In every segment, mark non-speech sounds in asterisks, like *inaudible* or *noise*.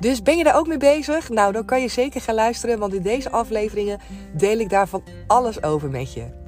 Dus ben je daar ook mee bezig? Nou, dan kan je zeker gaan luisteren, want in deze afleveringen deel ik daarvan alles over met je.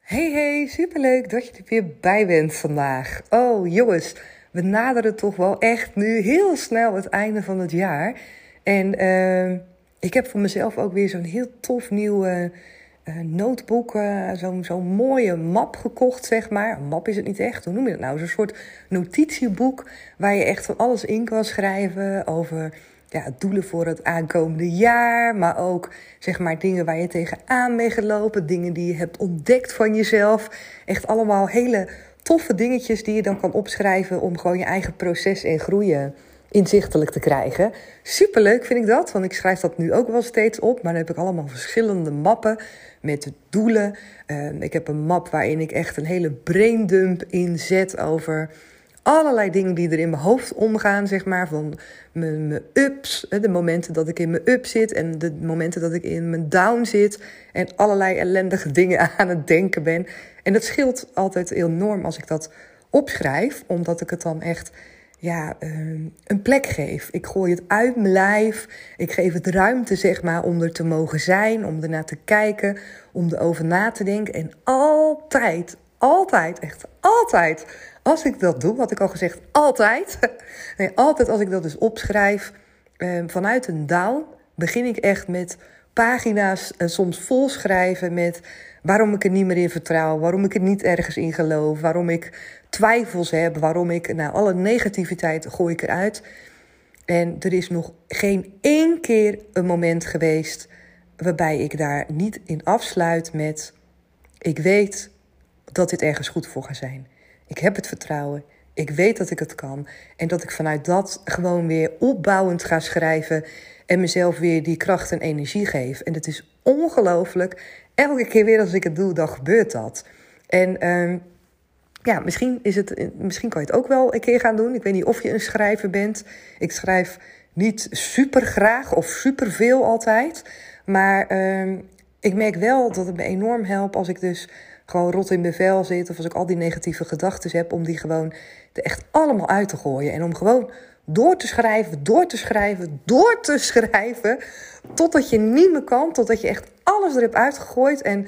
Hey hey, superleuk dat je er weer bij bent vandaag. Oh jongens, we naderen toch wel echt nu heel snel het einde van het jaar. En uh, ik heb voor mezelf ook weer zo'n heel tof nieuw uh, notebook, uh, zo'n zo mooie map gekocht, zeg maar. Een map is het niet echt, hoe noem je dat nou? Zo'n soort notitieboek waar je echt van alles in kan schrijven over ja, doelen voor het aankomende jaar, maar ook zeg maar dingen waar je tegenaan bent gelopen, dingen die je hebt ontdekt van jezelf. Echt allemaal hele toffe dingetjes die je dan kan opschrijven om gewoon je eigen proces en groeien inzichtelijk te krijgen. Superleuk vind ik dat, want ik schrijf dat nu ook wel steeds op. Maar dan heb ik allemaal verschillende mappen met doelen. Uh, ik heb een map waarin ik echt een hele braindump inzet over allerlei dingen die er in mijn hoofd omgaan, zeg maar. Van mijn, mijn ups, de momenten dat ik in mijn up zit en de momenten dat ik in mijn down zit. En allerlei ellendige dingen *laughs* aan het denken ben. En dat scheelt altijd enorm als ik dat opschrijf, omdat ik het dan echt ja, een plek geef. Ik gooi het uit mijn lijf. Ik geef het ruimte, zeg maar, om er te mogen zijn, om ernaar te kijken, om erover na te denken. En altijd, altijd, echt altijd, als ik dat doe, had ik al gezegd, altijd. *laughs* Nee, altijd als ik dat dus opschrijf, vanuit een down, begin ik echt met pagina's en soms vol schrijven met waarom ik er niet meer in vertrouw, waarom ik er niet ergens in geloof, waarom ik twijfels heb, waarom ik, nou, alle negativiteit gooi ik eruit. En er is nog geen één keer een moment geweest waarbij ik daar niet in afsluit met: ik weet dat dit ergens goed voor gaat zijn. Ik heb het vertrouwen. Ik weet dat ik het kan. En dat ik vanuit dat gewoon weer opbouwend ga schrijven. En mezelf weer die kracht en energie geef. En het is ongelooflijk. Elke keer weer als ik het doe, dan gebeurt dat. En um, ja, misschien, is het, misschien kan je het ook wel een keer gaan doen. Ik weet niet of je een schrijver bent. Ik schrijf niet super graag of super veel altijd. Maar uh, ik merk wel dat het me enorm helpt als ik dus gewoon rot in mijn vel zit. Of als ik al die negatieve gedachten heb. Om die gewoon er echt allemaal uit te gooien. En om gewoon door te schrijven, door te schrijven, door te *laughs* schrijven. Totdat je niet meer kan. Totdat je echt alles er hebt uitgegooid. En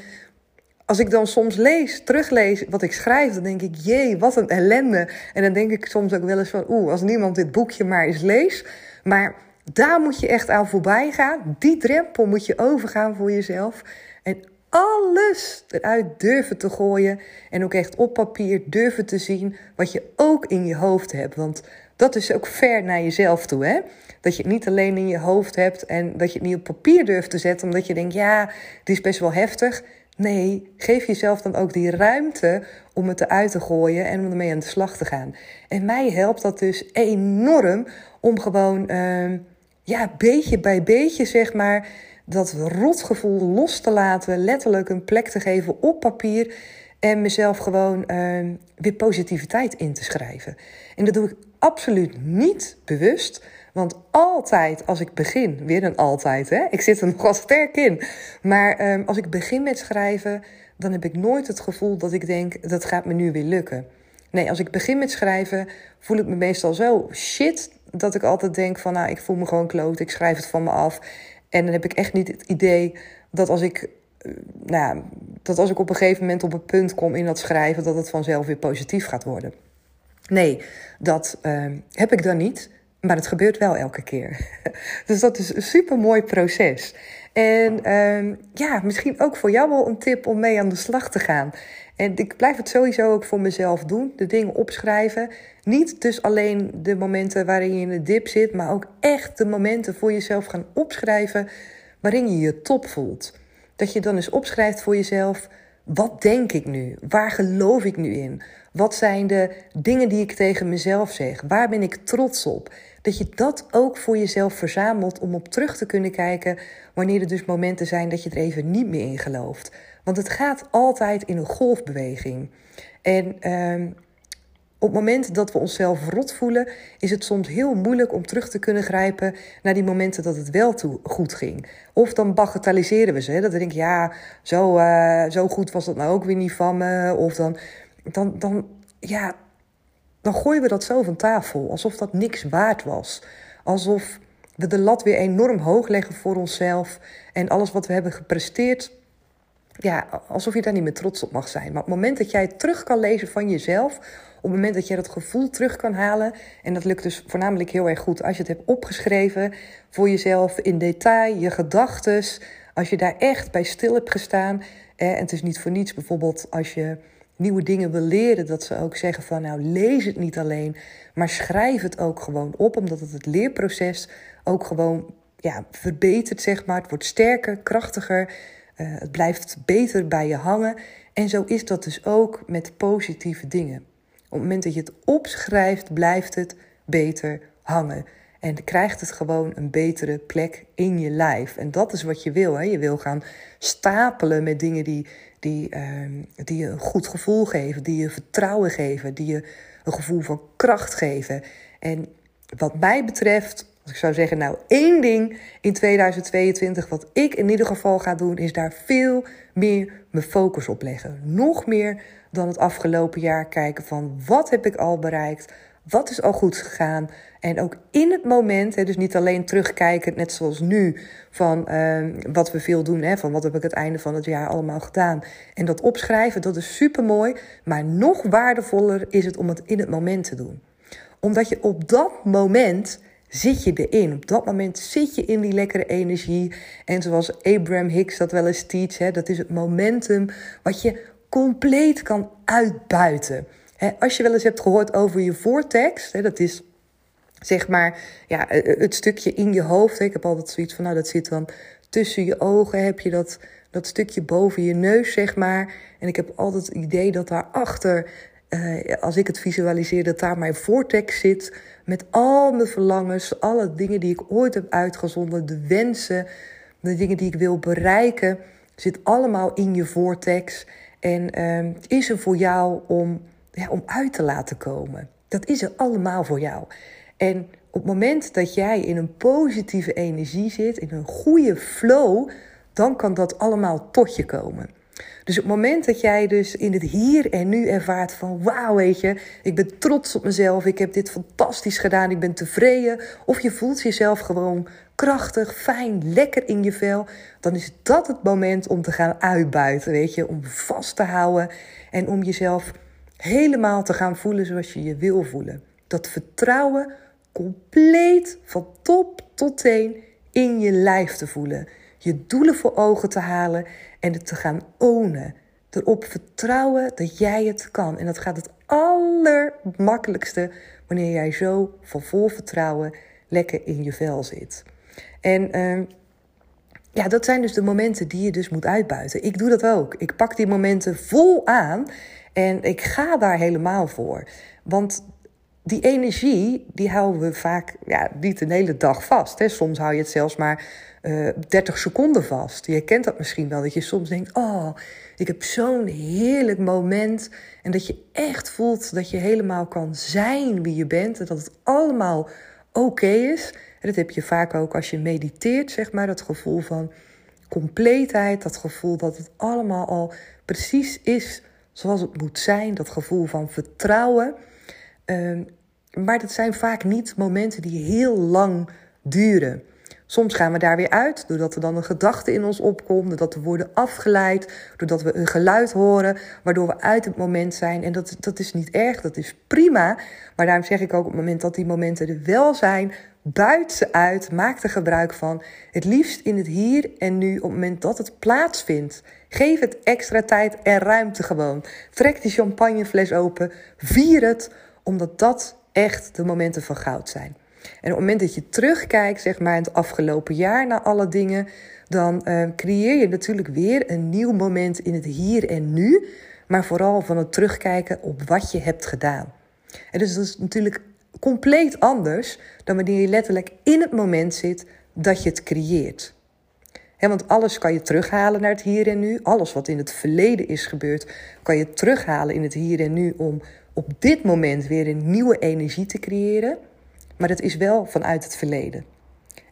als ik dan soms lees, teruglees wat ik schrijf, dan denk ik, jee, wat een ellende. En dan denk ik soms ook wel eens van, oeh, als niemand dit boekje maar eens leest. Maar daar moet je echt aan voorbij gaan. Die drempel moet je overgaan voor jezelf. En alles eruit durven te gooien. En ook echt op papier durven te zien wat je ook in je hoofd hebt. Want dat is ook ver naar jezelf toe, hè? Dat je het niet alleen in je hoofd hebt en dat je het niet op papier durft te zetten, omdat je denkt, ja, dit is best wel heftig. Nee, geef jezelf dan ook die ruimte om het eruit te gooien en om ermee aan de slag te gaan. En mij helpt dat dus enorm om gewoon, uh, ja, beetje bij beetje, zeg maar, dat rotgevoel los te laten, letterlijk een plek te geven op papier en mezelf gewoon uh, weer positiviteit in te schrijven. En dat doe ik absoluut niet bewust. Want altijd als ik begin, weer een altijd, hè? ik zit er nog wel sterk in. Maar um, als ik begin met schrijven, dan heb ik nooit het gevoel dat ik denk, dat gaat me nu weer lukken. Nee, als ik begin met schrijven, voel ik me meestal zo shit dat ik altijd denk van, nou, ik voel me gewoon kloot, ik schrijf het van me af. En dan heb ik echt niet het idee dat als ik, eh, nou, dat als ik op een gegeven moment op het punt kom in dat schrijven, dat het vanzelf weer positief gaat worden. Nee, dat uh, heb ik dan niet. Maar het gebeurt wel elke keer. *laughs* Dus dat is een super mooi proces. En uh, ja, misschien ook voor jou wel een tip om mee aan de slag te gaan. En ik blijf het sowieso ook voor mezelf doen. De dingen opschrijven. Niet dus alleen de momenten waarin je in de dip zit, maar ook echt de momenten voor jezelf gaan opschrijven waarin je je top voelt. Dat je dan eens opschrijft voor jezelf. wat denk ik nu? Waar geloof ik nu in? Wat zijn de dingen die ik tegen mezelf zeg? Waar ben ik trots op? Dat je dat ook voor jezelf verzamelt om op terug te kunnen kijken wanneer er dus momenten zijn dat je er even niet meer in gelooft. Want het gaat altijd in een golfbeweging. En ehm, op het moment dat we onszelf rot voelen, is het soms heel moeilijk om terug te kunnen grijpen naar die momenten dat het wel toe goed ging. Of dan bagatelliseren we ze. Hè? Dat we denken, ja, zo, uh, zo goed was dat nou ook weer niet van me. Of dan, dan, dan, ja, dan gooien we dat zo van tafel. Alsof dat niks waard was. Alsof we de lat weer enorm hoog leggen voor onszelf. En alles wat we hebben gepresteerd, ja, alsof je daar niet meer trots op mag zijn. Maar op het moment dat jij het terug kan lezen van jezelf, op het moment dat je dat gevoel terug kan halen, en dat lukt dus voornamelijk heel erg goed als je het hebt opgeschreven voor jezelf in detail, je gedachten, als je daar echt bij stil hebt gestaan. en het is niet voor niets bijvoorbeeld als je nieuwe dingen wil leren, dat ze ook zeggen van nou lees het niet alleen, maar schrijf het ook gewoon op, omdat het het leerproces ook gewoon ja, verbetert, zeg maar. Het wordt sterker, krachtiger. Uh, het blijft beter bij je hangen. En zo is dat dus ook met positieve dingen. Op het moment dat je het opschrijft, blijft het beter hangen. En krijgt het gewoon een betere plek in je lijf. En dat is wat je wil. Hè? Je wil gaan stapelen met dingen die, die, uh, die je een goed gevoel geven, die je vertrouwen geven, die je een gevoel van kracht geven. En wat mij betreft als ik zou zeggen, nou één ding in 2022 wat ik in ieder geval ga doen, is daar veel meer mijn focus op leggen. Nog meer dan het afgelopen jaar kijken van wat heb ik al bereikt, wat is al goed gegaan. En ook in het moment, hè, dus niet alleen terugkijken, net zoals nu, van uh, wat we veel doen, hè, van wat heb ik het einde van het jaar allemaal gedaan. En dat opschrijven, dat is super mooi. Maar nog waardevoller is het om het in het moment te doen. Omdat je op dat moment zit je erin. Op dat moment zit je in die lekkere energie. En zoals Abraham Hicks dat wel eens teach, hè, dat is het momentum wat je compleet kan uitbuiten. Als je wel eens hebt gehoord over je vortex, dat is zeg maar ja, eh, eh, het stukje in je hoofd. Ik heb altijd zoiets van, nou dat zit dan tussen je ogen, heb je dat, dat stukje boven je neus, zeg maar. En ik heb altijd het idee dat daarachter uh, als ik het visualiseer, dat daar mijn vortex zit. Met al mijn verlangens, alle dingen die ik ooit heb uitgezonden, de wensen, de dingen die ik wil bereiken, zit allemaal in je vortex. En uh, is er voor jou om, om uit te laten komen. Dat is er allemaal voor jou. En op het moment dat jij in een positieve energie zit, in een goede flow, dan kan dat allemaal tot je komen. Dus op het moment dat jij dus in het hier en nu ervaart van wauw, weet je, ik ben trots op mezelf, ik heb dit fantastisch gedaan, ik ben tevreden, of je voelt jezelf gewoon krachtig, fijn, lekker in je vel, dan is dat het moment om te gaan uitbuiten, weet je, om vast te houden en om jezelf helemaal te gaan voelen zoals je je wil voelen. Dat vertrouwen compleet van top tot teen in je lijf te voelen je doelen voor ogen te halen en het te gaan ownen. Erop vertrouwen dat jij het kan. En dat gaat het allermakkelijkste wanneer jij zo van vol vertrouwen lekker in je vel zit. En uh, ja, dat zijn dus de momenten die je dus moet uitbuiten. Ik doe dat ook. Ik pak die momenten vol aan en ik ga daar helemaal voor. Want die energie, die houden we vaak ja, niet een hele dag vast. Hè. Soms hou je het zelfs maar uh, eh, 30 seconden vast. Je kent dat misschien wel, dat je soms denkt: Oh, ik heb zo'n heerlijk moment. En dat je echt voelt dat je helemaal kan zijn wie je bent. En dat het allemaal oké is. En dat heb je vaak ook als je mediteert, zeg maar. Dat gevoel van compleetheid. Dat gevoel dat het allemaal al precies is zoals het moet zijn. Dat gevoel van vertrouwen. Uh, maar dat zijn vaak niet momenten die heel lang duren. Soms gaan we daar weer uit, doordat er dan een gedachte in ons opkomt, doordat we worden afgeleid, doordat we een geluid horen, waardoor we uit het moment zijn. En dat, dat is niet erg, dat is prima. Maar daarom zeg ik ook op het moment dat die momenten er wel zijn, buit ze uit, maak er gebruik van. Het liefst in het hier en nu, op het moment dat het plaatsvindt. Geef het extra tijd en ruimte gewoon. Trek die champagnefles open, vier het, omdat dat echt de momenten van goud zijn. En op het moment dat je terugkijkt, zeg maar, in het afgelopen jaar naar alle dingen, dan uh, creëer je natuurlijk weer een nieuw moment in het hier en nu, maar vooral van het terugkijken op wat je hebt gedaan. En dus dat is natuurlijk compleet anders dan wanneer je letterlijk in het moment zit dat je het creëert. Want alles kan je terughalen naar het hier en nu. Alles wat in het verleden is gebeurd, kan je terughalen in het hier en nu om op dit moment weer een nieuwe energie te creëren. Maar dat is wel vanuit het verleden.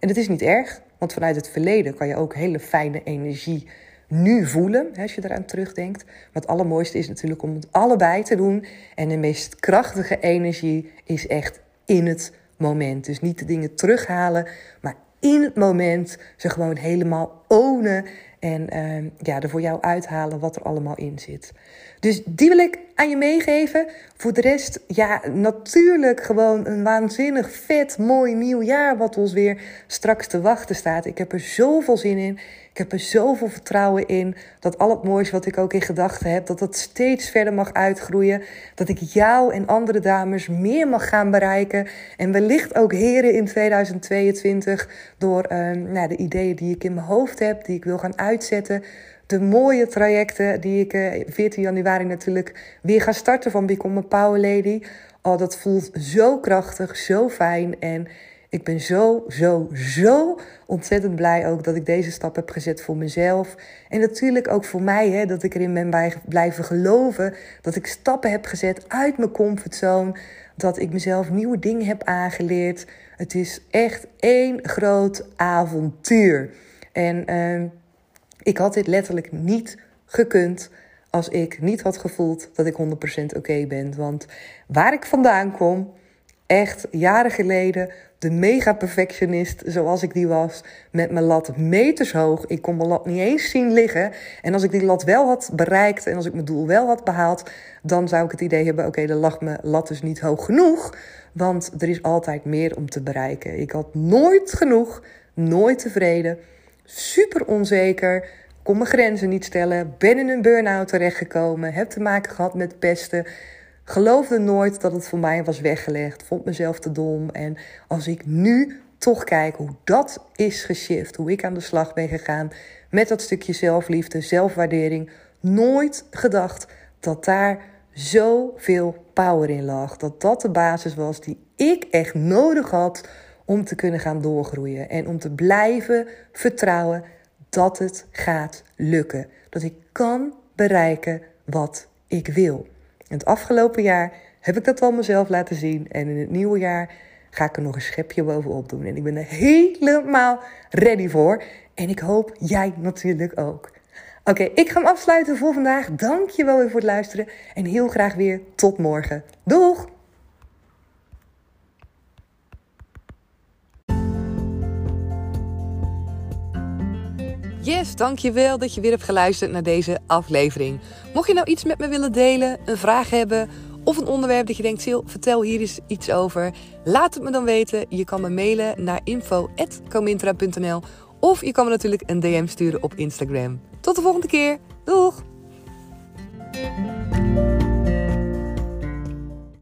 En dat is niet erg, want vanuit het verleden kan je ook hele fijne energie nu voelen, als je eraan terugdenkt. Maar het allermooiste is natuurlijk om het allebei te doen. En de meest krachtige energie is echt in het moment. Dus niet de dingen terughalen, maar in het moment ze gewoon helemaal ownen en uh, ja, er voor jou uithalen wat er allemaal in zit. Dus die wil ik aan je meegeven. Voor de rest, ja, natuurlijk gewoon een waanzinnig vet, mooi nieuw jaar wat ons weer straks te wachten staat. Ik heb er zoveel zin in. Ik heb er zoveel vertrouwen in dat al het moois wat ik ook in gedachten heb, dat dat steeds verder mag uitgroeien. Dat ik jou en andere dames meer mag gaan bereiken. En wellicht ook heren in 2022 door uh, nou, de ideeën die ik in mijn hoofd heb, die ik wil gaan uitzetten de mooie trajecten die ik uh, eh, 14 januari natuurlijk weer ga starten van Become a Power Lady. Oh, dat voelt zo krachtig, zo fijn. En ik ben zo, zo, zo ontzettend blij ook dat ik deze stap heb gezet voor mezelf. En natuurlijk ook voor mij, hè, dat ik erin ben blijven geloven. Dat ik stappen heb gezet uit mijn comfortzone. Dat ik mezelf nieuwe dingen heb aangeleerd. Het is echt één groot avontuur. En... Uh, ik had dit letterlijk niet gekund als ik niet had gevoeld dat ik 100% oké ben. Want waar ik vandaan kom, echt jaren geleden, de mega perfectionist zoals ik die was, met mijn lat meters hoog. Ik kon mijn lat niet eens zien liggen. En als ik die lat wel had bereikt en als ik mijn doel wel had behaald, dan zou ik het idee hebben: oké, dan lag mijn lat dus niet hoog genoeg. Want er is altijd meer om te bereiken. Ik had nooit genoeg, nooit tevreden super onzeker, kon mijn grenzen niet stellen, ben in een burn-out terechtgekomen, heb te maken gehad met pesten. Geloofde nooit dat het voor mij was weggelegd, vond mezelf te dom. En als ik nu toch kijk hoe dat is geshift, hoe ik aan de slag ben gegaan met dat stukje zelfliefde, zelfwaardering, nooit gedacht dat daar zoveel power in lag. Dat dat de basis was die ik echt nodig had om te kunnen gaan doorgroeien en om te blijven vertrouwen dat het gaat lukken. Dat ik kan bereiken wat ik wil. Het afgelopen jaar heb ik dat al mezelf laten zien en in het nieuwe jaar ga ik er nog een schepje bovenop doen. En ik ben er helemaal ready voor. En ik hoop jij natuurlijk ook. Oké, ik ga hem afsluiten voor vandaag. Dank je wel weer voor het luisteren. En heel graag weer tot morgen. Doeg! Yes, dankjewel dat je weer hebt geluisterd naar deze aflevering. Mocht je nou iets met me willen delen, een vraag hebben of een onderwerp dat je denkt, Sil, vertel hier eens iets over. Laat het me dan weten. Je kan me mailen naar info.comintra.nl of je kan me natuurlijk een DM sturen op Instagram. Tot de volgende keer. Doeg!